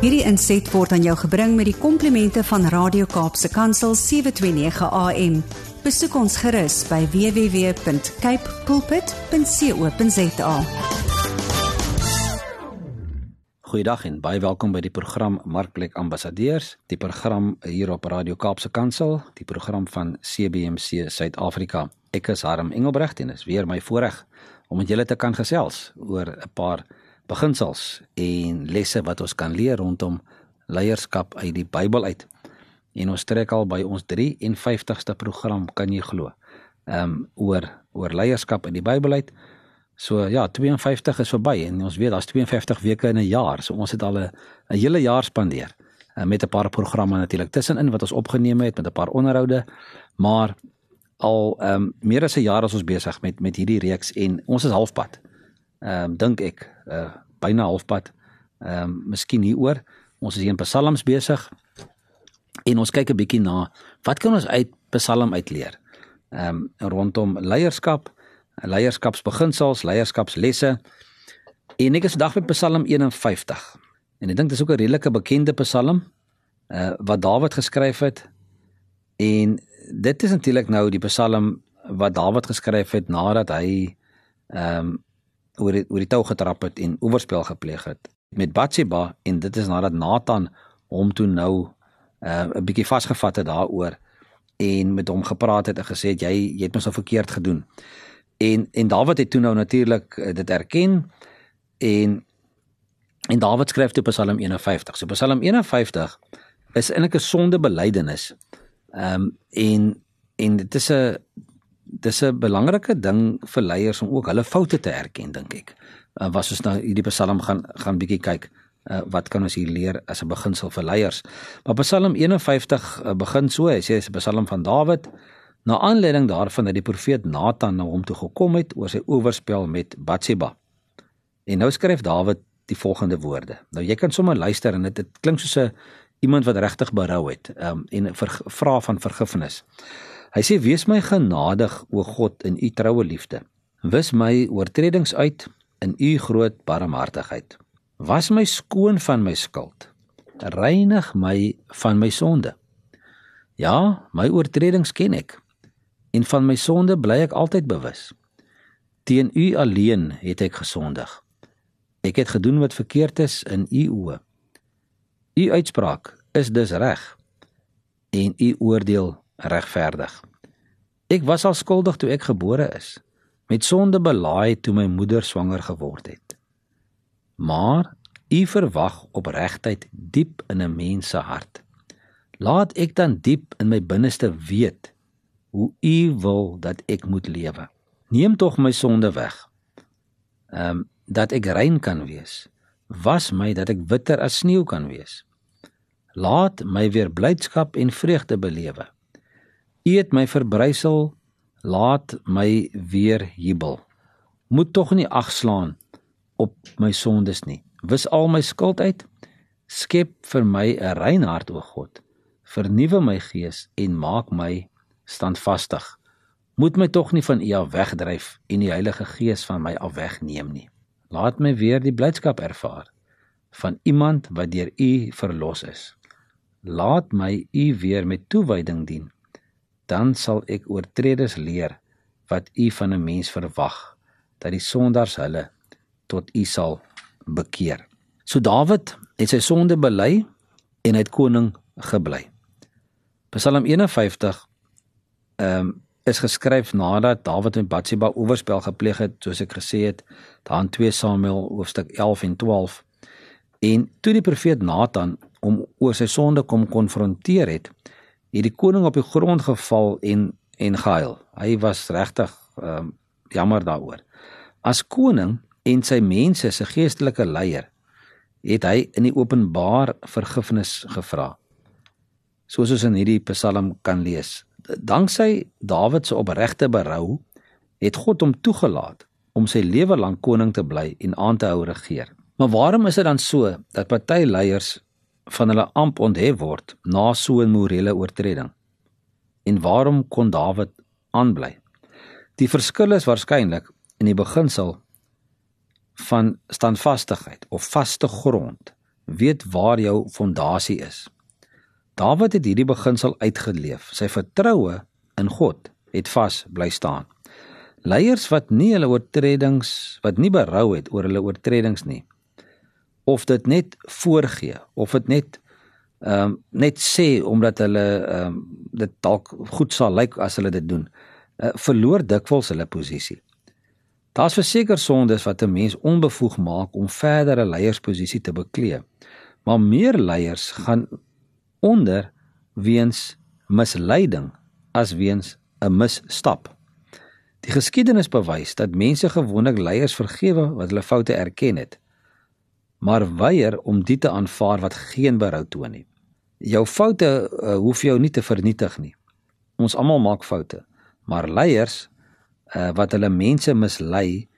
Hierdie inset word aan jou gebring met die komplimente van Radio Kaapse Kansel 729 AM. Besoek ons gerus by www.cape pulpit.co.za. Goeiedag en baie welkom by die program Markplek Ambassadeurs, die program hier op Radio Kaapse Kansel, die program van CBC Suid-Afrika. Ek is Harm Engelbrecht en is weer my voorreg om met julle te kan gesels oor 'n paar beginsels en lesse wat ons kan leer rondom leierskap uit die Bybel uit. En ons trek al by ons 53ste program, kan jy glo. Ehm um, oor oor leierskap in die Bybel uit. So ja, 52 is verby en ons weet daar's 52 weke in 'n jaar. So ons het al 'n 'n hele jaar spandeer uh, met 'n paar programme natuurlik tussenin wat ons opgeneem het met 'n paar onderhoude. Maar al ehm um, meer as 'n jaar is ons besig met met hierdie reeks en ons is halfpad ehm um, dink ek uh byna halfpad. Ehm um, miskien hier oor ons is hier in psalms besig en ons kyk 'n bietjie na wat kan ons uit psalm uitleer? Ehm um, rondom leierskap leierskapsbeginsels leierskapslesse. En ek is vandag by psalm 51 en ek dink dis ook 'n redelike bekende psalm uh wat Dawid geskryf het. En dit is natuurlik nou die psalm wat Dawid geskryf het nadat hy ehm um, oor die, oor die tou getrap het en oorspel gepleeg het met Batsheba en dit is nadat Nathan hom toe nou uh, 'n uh, bietjie vasgevat het daaroor en met hom gepraat het en gesê het jy jy het mos nou verkeerd gedoen. En en Dawid het toe nou natuurlik uh, dit erken en en Dawid skryf toe Psalm 51. So Psalm 51 is eintlik 'n sondebelydenis. Ehm um, en en dit is 'n dis 'n belangrike ding vir leiers om ook hulle foute te erken dink ek. Uh, was ons nou hierdie Psalm gaan gaan bietjie kyk uh, wat kan ons hier leer as 'n beginsel vir leiers. Maar Psalm 51 uh, begin so, hy sê dis 'n Psalm van Dawid na aanleiding daarvan dat die profeet Nathan na hom toe gekom het oor sy oorspel met Batsheba. En nou skryf Dawid die volgende woorde. Nou jy kan sommer luister en dit, dit klink soos 'n iemand wat regtig berou het um, en vra van vergifnis. Hy sê: "Wees my genadig, o God, in u troue liefde. Wis my oortredings uit in u groot barmhartigheid. Was my skoon van my skuld. Reinig my van my sonde. Ja, my oortredings ken ek en van my sonde bly ek altyd bewus. Teen u alleen het ek gesondig. Ek het gedoen wat verkeerd is in u oë. U uitspraak is dus reg en u oordeel regverdig. Ek was al skuldig toe ek gebore is, met sonde belaai toe my moeder swanger geword het. Maar u verwag opregtheid diep in 'n mens se hart. Laat ek dan diep in my binneste weet hoe u wil dat ek moet lewe. Neem tog my sonde weg. Ehm um, dat ek rein kan wees. Was my dat ek witter as sneeu kan wees. Laat my weer blydskap en vreugde belewe. U het my verbrysel, laat my weer jubel. Moet tog nie agslaan op my sondes nie. Wis al my skuld uit. Skep vir my 'n rein hart, o God. Vernuwe my gees en maak my standvastig. Moet my tog nie van U af wegdryf en die Heilige Gees van my af wegneem nie. Laat my weer die blydskap ervaar van iemand wat deur U verlos is. Laat my U weer met toewyding dien dan sal ek oortreders leer wat u van 'n mens verwag dat die sondaars hulle tot u sal bekeer. So Dawid het sy sonde bely en hy het koning gebly. Psalm 51 ehm um, is geskryf nadat Dawid met Batsheba oorspel gepleeg het, soos ek gesê het, daar in 2 Samuel hoofstuk 11 en 12. En toe die profeet Nathan hom oor sy sonde kom konfronteer het, het die koning op die grond geval en en gehuil. Hy was regtig ehm um, jammer daaroor. As koning en sy mense se geestelike leier het hy in die openbaar vergifnis gevra. Soos ons in hierdie Psalm kan lees. Danksy Dawid se opregte berou het God hom toegelaat om sy lewe lank koning te bly en aan te hou regeer. Maar waarom is dit dan so dat party leiers van hulle amp onthef word na so 'n morele oortreding. En waarom kon Dawid aanbly? Die verskil is waarskynlik in die beginsel van standvastigheid of vaste grond weet waar jou fondasie is. Dawid het hierdie beginsel uitgeleef. Sy vertroue in God het vas bly staan. Leiers wat nie hulle oortredings wat nie berou het oor hulle oortredings nie of dit net voorgee of dit net ehm um, net sê omdat hulle ehm um, dit dalk goed sal lyk as hulle dit doen uh, verloor dikwels hulle posisie. Daar's verseker sondes wat 'n mens onbevoeg maak om verdere leiersposisie te beklee. Maar meer leiers gaan onder weens misleiding as weens 'n misstap. Die geskiedenis bewys dat mense gewoonlik leiers vergewe wat hulle foute erken het, maar weier om dit te aanvaar wat geen berou toon nie. Jou foute uh, hoef jou nie te vernietig nie. Ons almal maak foute, maar leiers uh, wat hulle mense mislei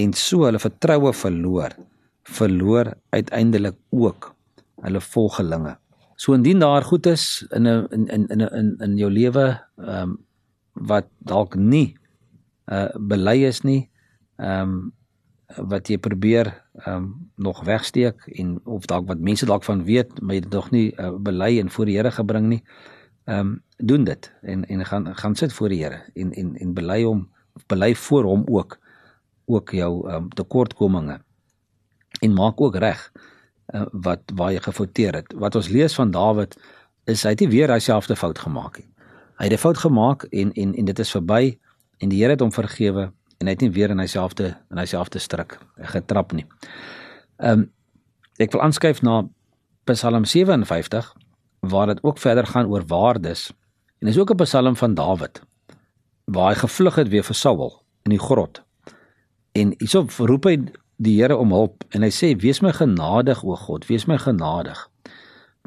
en so hulle vertroue verloor, verloor uiteindelik ook hulle volgelinge. So indien daar goed is in 'n in in in in in jou lewe ehm um, wat dalk nie uh belei is nie, ehm um, wat jy probeer ehm um, nog wegsteek en of dalk wat mense dalk van weet, maar jy dit nog nie uh, belei en voor die Here gebring nie. Ehm um, doen dit en en gaan gaan sit voor die Here en en en belei hom belei voor hom ook ook jou um, tekortkominge en maak ook reg uh, wat waar jy gefouteer het. Wat ons lees van Dawid is hy het nie weer dieselfde fout gemaak nie. Hy het 'n fout gemaak en en en dit is verby en die Here het hom vergewe en hy het nie weer in dieselfde in dieselfde struik getrap nie. Ehm um, ek wil aanskuif na Psalm 57 waar dit ook verder gaan oor waardes en is ook 'n Psalm van Dawid waar hy gevlug het weer vir Saul in die grot. En hierso roep hy die Here om hulp en hy sê wees my genadig o God, wees my genadig.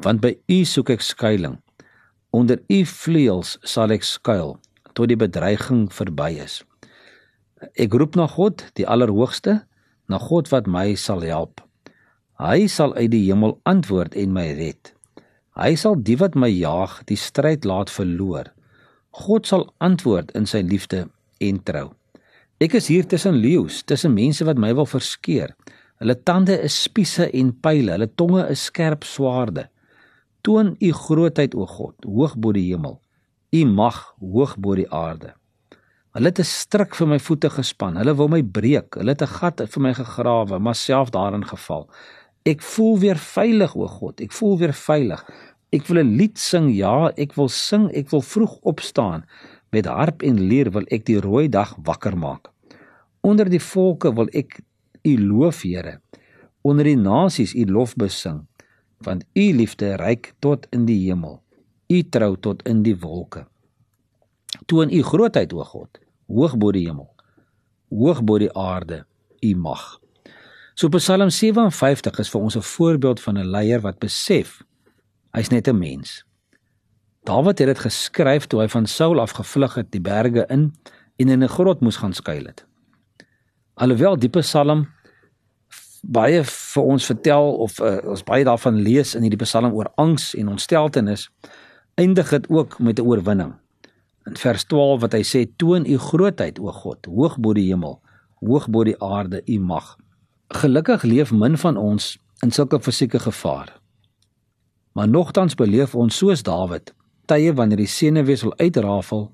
Want by U soek ek skuilings. Onder U vleuels sal ek skuil tot die bedreiging verby is. Ek roep na God, die Allerhoogste, na God wat my sal help. Hy sal uit die hemel antwoord en my red. Hy sal die wat my jaag, die stryd laat verloor. God sal antwoord in sy liefde en trou. Ek is hier tussen leeu's, tussen mense wat my wil verskeer. Hulle tande is spiese en pile, hulle tonge is skerp swaarde. Toon u grootheid o God, hoog bo die hemel. U mag hoog bo die aarde. Hulle het 'n stryk vir my voete gespan. Hulle wil my breek. Hulle het 'n gat vir my gegrawe, maar self daarin geval. Ek voel weer veilig o God. Ek voel weer veilig. Ek wil 'n lied sing, ja, ek wil sing, ek wil vroeg opstaan. Met harp en lier wil ek die rooi dag wakker maak. Onder die volke wil ek U loof, Here. Onder die nasies U lof besing, want U liefde reik tot in die hemel. U trou tot in die wolke. Toon U grootheid, o God, hoog bo die hemel, hoog bo die aarde, U mag. So Psalm 57 is vir ons 'n voorbeeld van 'n leier wat besef Hy's net 'n mens. Dawid het dit geskryf toe hy van Saul af gevlug het die berge in en in 'n grot moes gaan skuil het. Alhoewel die Psalm baie vir ons vertel of uh, ons baie daarvan lees in hierdie Psalm oor angs en ontsteltenis, eindig dit ook met 'n oorwinning. In vers 12 wat hy sê: "Toon u grootheid, o God, hoog bo die hemel, hoog bo die aarde, u mag." Gelukkig leef min van ons in sulke fisieke gevaar. Maar nogtans beleef ons soos Dawid tye wanneer die senuwees wil uitrafel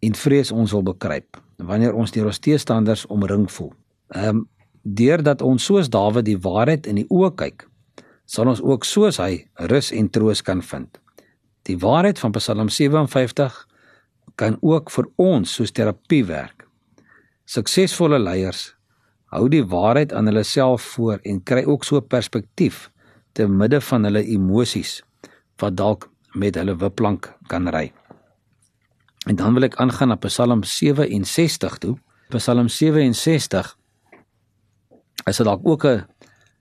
en vrees ons wil bekruip wanneer ons deur ons teestanders omring voel. Ehm um, deurdat ons soos Dawid die waarheid in die oë kyk, sal ons ook soos hy rus en troos kan vind. Die waarheid van Psalm 57 kan ook vir ons soos terapie werk. Suksesvolle leiers hou die waarheid aan hulle self voor en kry ook so perspektief te midde van hulle emosies wat dalk met hulle wipplank kan ry. En dan wil ek aangaan na Psalm 67 toe. Psalm 67 is dalk ook 'n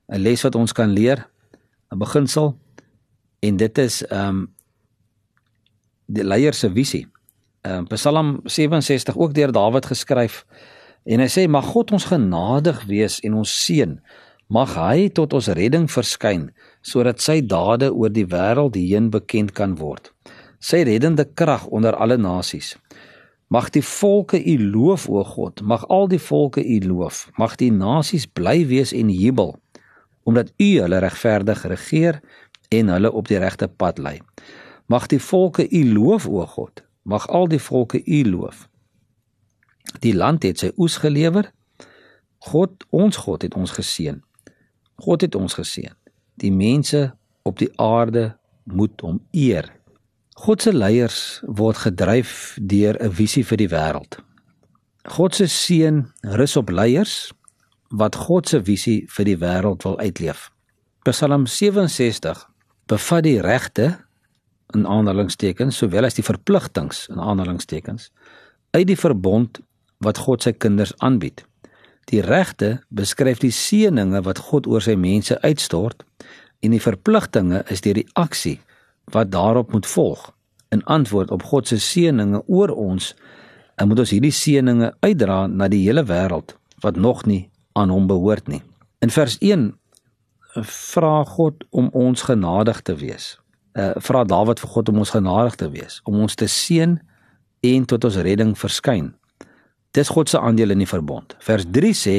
'n les wat ons kan leer, 'n beginsel en dit is ehm um, die leier se visie. Ehm um, Psalm 67 ook deur Dawid geskryf en hy sê mag God ons genadig wees en ons seën. Mag hy tot ons redding verskyn sodat sy dade oor die wêreld heen bekend kan word. Sy reddende krag onder alle nasies. Mag die volke u loof o god. Mag al die volke u loof. Mag die nasies bly wees en jubel omdat U hulle regverdig regeer en hulle op die regte pad lei. Mag die volke U loof, o God. Mag al die volke U loof. Die land het sy oes gelewer. God, ons God het ons geseën. God het ons geseën. Die mense op die aarde moet hom eer. God se leiers word gedryf deur 'n visie vir die wêreld. God se seën rus op leiers wat God se visie vir die wêreld wil uitleef. Psalm 67 bevat die regte in aanhalingstekens sowel as die verpligtinge in aanhalingstekens uit die verbond wat God sy kinders aanbied. Die regte beskryf die seëninge wat God oor sy mense uitstort en die verpligtinge is deur die aksie wat daarop moet volg. In antwoord op God se seëninge oor ons, moet ons hierdie seëninge uitdra na die hele wêreld wat nog nie aan hom behoort nie. In vers 1 vra God om ons genadig te wees. Uh vra Dawid vir God om ons genadig te wees, om ons te seën en tot ons redding verskyn. Dis God se aandeel in die verbond. Vers 3 sê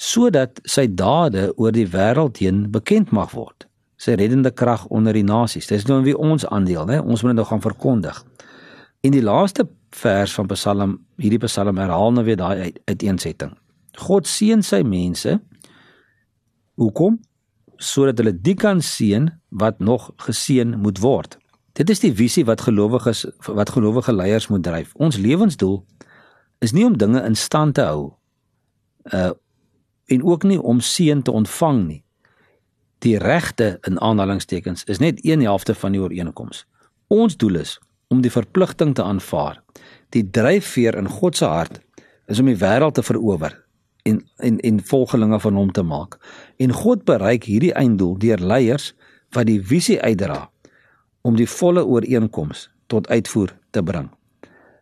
sodat sy dade oor die wêreld heen bekend mag word. Sy reddende krag onder die nasies. Dis nou wie ons aandeel, né? Ons moet dit nou gaan verkondig. In die laaste vers van Psalm, hierdie Psalm herhaal nou weer daai uiteensetting. God seën sy mense. Hoekom? Sodat hulle die kan seën wat nog geseën moet word. Dit is die visie wat gelowiges wat gelowige leiers moet dryf. Ons lewensdoel is nie om dinge in stand te hou uh en ook nie om seën te ontvang nie. Die regte in aanhalingstekens is net een helfte van die ooreenkoms. Ons doel is om die verpligting te aanvaar. Die dryfveer in God se hart is om die wêreld te verower en en en volgelinge van hom te maak. En God bereik hierdie einddoel deur leiers wat die visie uitdra om die volle ooreenkoms tot uitvoer te bring.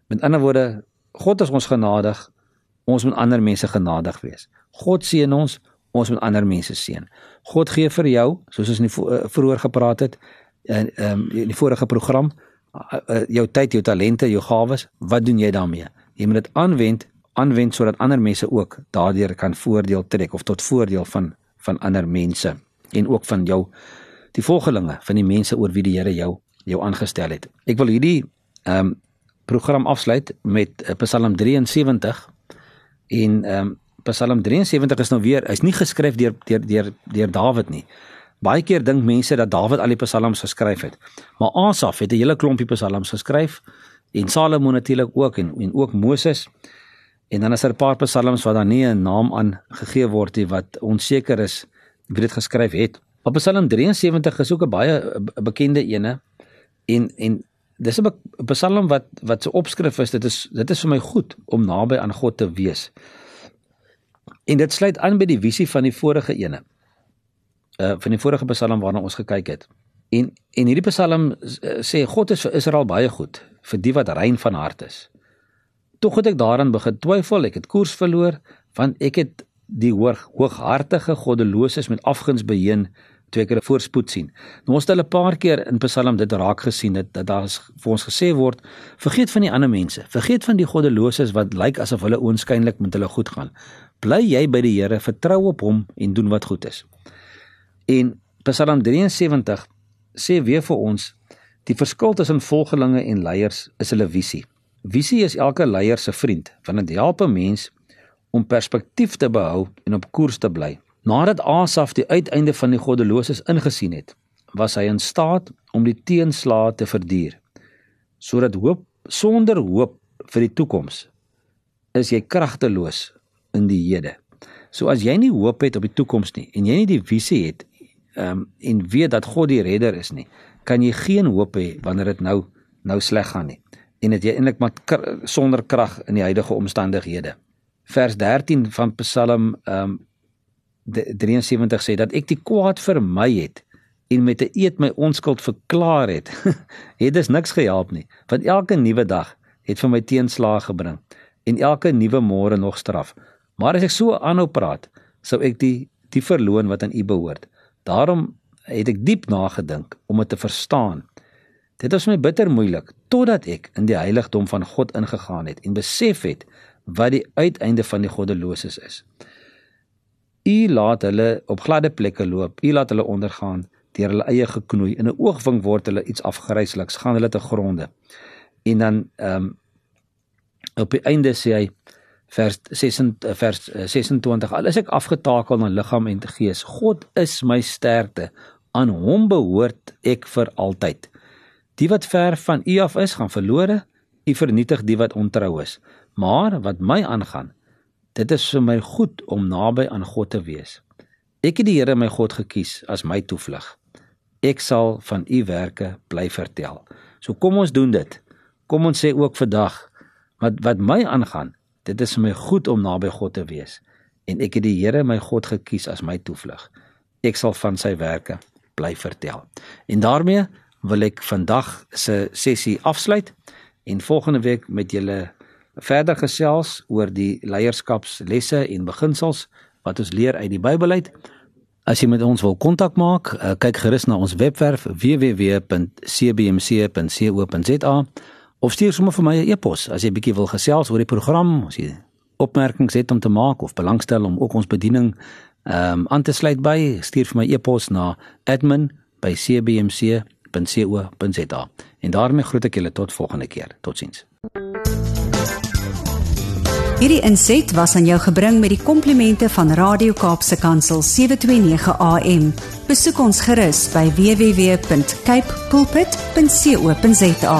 Met ander woorde, God is ons genadig. Ons moet ander mense genadig wees. God seën ons, ons moet ander mense seën. God gee vir jou, soos ons in die eh, vroeër gepraat het in ehm in die vorige program, eh, eh, jou tyd, jou talente, jou gawes, wat doen jy daarmee? Jy moet dit aanwend, aanwend sodat ander mense ook daardeur kan voordeel trek of tot voordeel van van ander mense en ook van jou die volgelinge van die mense oor wie die Here jou jou aangestel het. Ek wil hierdie ehm um, program afsluit met Psalm 73 en ehm um, Psalm 73 is nou weer, hy's nie geskryf deur deur deur deur Dawid nie. Baie keer dink mense dat Dawid al die psalms geskryf het. Maar Asaf het 'n hele klompie psalms geskryf en Salomo natuurlik ook en en ook Moses. En dan is daar 'n paar psalms wat daar nie 'n naam aan gegee word nie wat onseker is wie dit geskryf het. Maar Psalm 73 is ook 'n baie bekende ene en en dis 'n psalm wat wat se opskrif is dit is dit is vir my goed om naby aan God te wees. En dit sluit aan by die visie van die vorige ene. Uh van die vorige Psalm waarna ons gekyk het. En en hierdie Psalm uh, sê God is vir Israel baie goed, vir die wat rein van hart is. Tog het ek daaraan begin twyfel, ek het koers verloor want ek het die hoog hooghartige goddeloses met afguns beheen ek hulle voorspoed sien. Nou ons het hulle 'n paar keer in Psalm dit raak gesien dat, dat daar vir ons gesê word, vergeet van die ander mense, vergeet van die goddeloses wat lyk asof hulle oënskynlik met hulle goed gaan. Bly jy by die Here, vertrou op hom en doen wat goed is. En Psalm 73 sê weer vir ons die verskil tussen volgelinge en leiers is hulle visie. Visie is elke leier se vriend, want dit help 'n mens om perspektief te behou en op koers te bly. Nadat Asaf die uiteinde van die goddeloses ingesien het, was hy in staat om die teenslae te verduur. Sodat hoop sonder hoop vir die toekoms is jy kragteloos in die hede. So as jy nie hoop het op die toekoms nie en jy nie die visie het um, en weet dat God die redder is nie, kan jy geen hoop hê wanneer dit nou nou sleg gaan nie. En dit jy eintlik maar sonder krag in die huidige omstandighede. Vers 13 van Psalm ehm um, 73 sê dat ek die kwaad vermy het en met 'n eed my onskuld verklaar het. het dit niks gehelp nie, want elke nuwe dag het vir my teenslae gebring en elke nuwe môre nog straf. Maar as ek so aanhou praat, sou ek die die verloon wat aan U behoort. Daarom het ek diep nagedink om dit te verstaan. Dit was my bitter moeilik totdat ek in die heiligdom van God ingegaan het en besef het wat die uiteinde van die goddeloses is. U laat hulle op gladde plekke loop. U laat hulle ondergaan deur hulle eie geknoei. In 'n oogwink word hulle iets afgryseliks, gaan hulle te gronde. En dan ehm um, op die einde sê hy vers 26 vers 26 al is ek afgetakel na liggaam en gees God is my sterkte aan hom behoort ek vir altyd die wat ver van u af is gaan verlore. U vernietig die wat ontrou is. Maar wat my aangaan dit is vir my goed om naby aan God te wees. Ek het die Here my God gekies as my toevlug. Ek sal van u werke bly vertel. So kom ons doen dit. Kom ons sê ook vandag wat wat my aangaan Dit is vir my goed om naby God te wees. En ek het die Here my God gekies as my toevlug. Ek sal van sy werke bly vertel. En daarmee wil ek vandag se sessie afsluit en volgende week met julle verder gesels oor die leierskapslesse en beginsels wat ons leer uit die Bybel uit. As jy met ons wil kontak maak, eh, kyk gerus na ons webwerf www.cbmc.co.za of stuur sommer vir my 'n e-pos as jy bietjie wil gesels oor die program, as jy opmerkings het om te maak of belangstel om ook ons bediening ehm um, aan te sluit by, stuur vir my e-pos na admin@cbmc.co.za. En daarmee groet ek julle tot volgende keer. Totsiens. Hierdie inset was aan jou gebring met die komplimente van Radio Kaapse Kansel 729 AM. Besoek ons gerus by www.cape pulpit.co.za.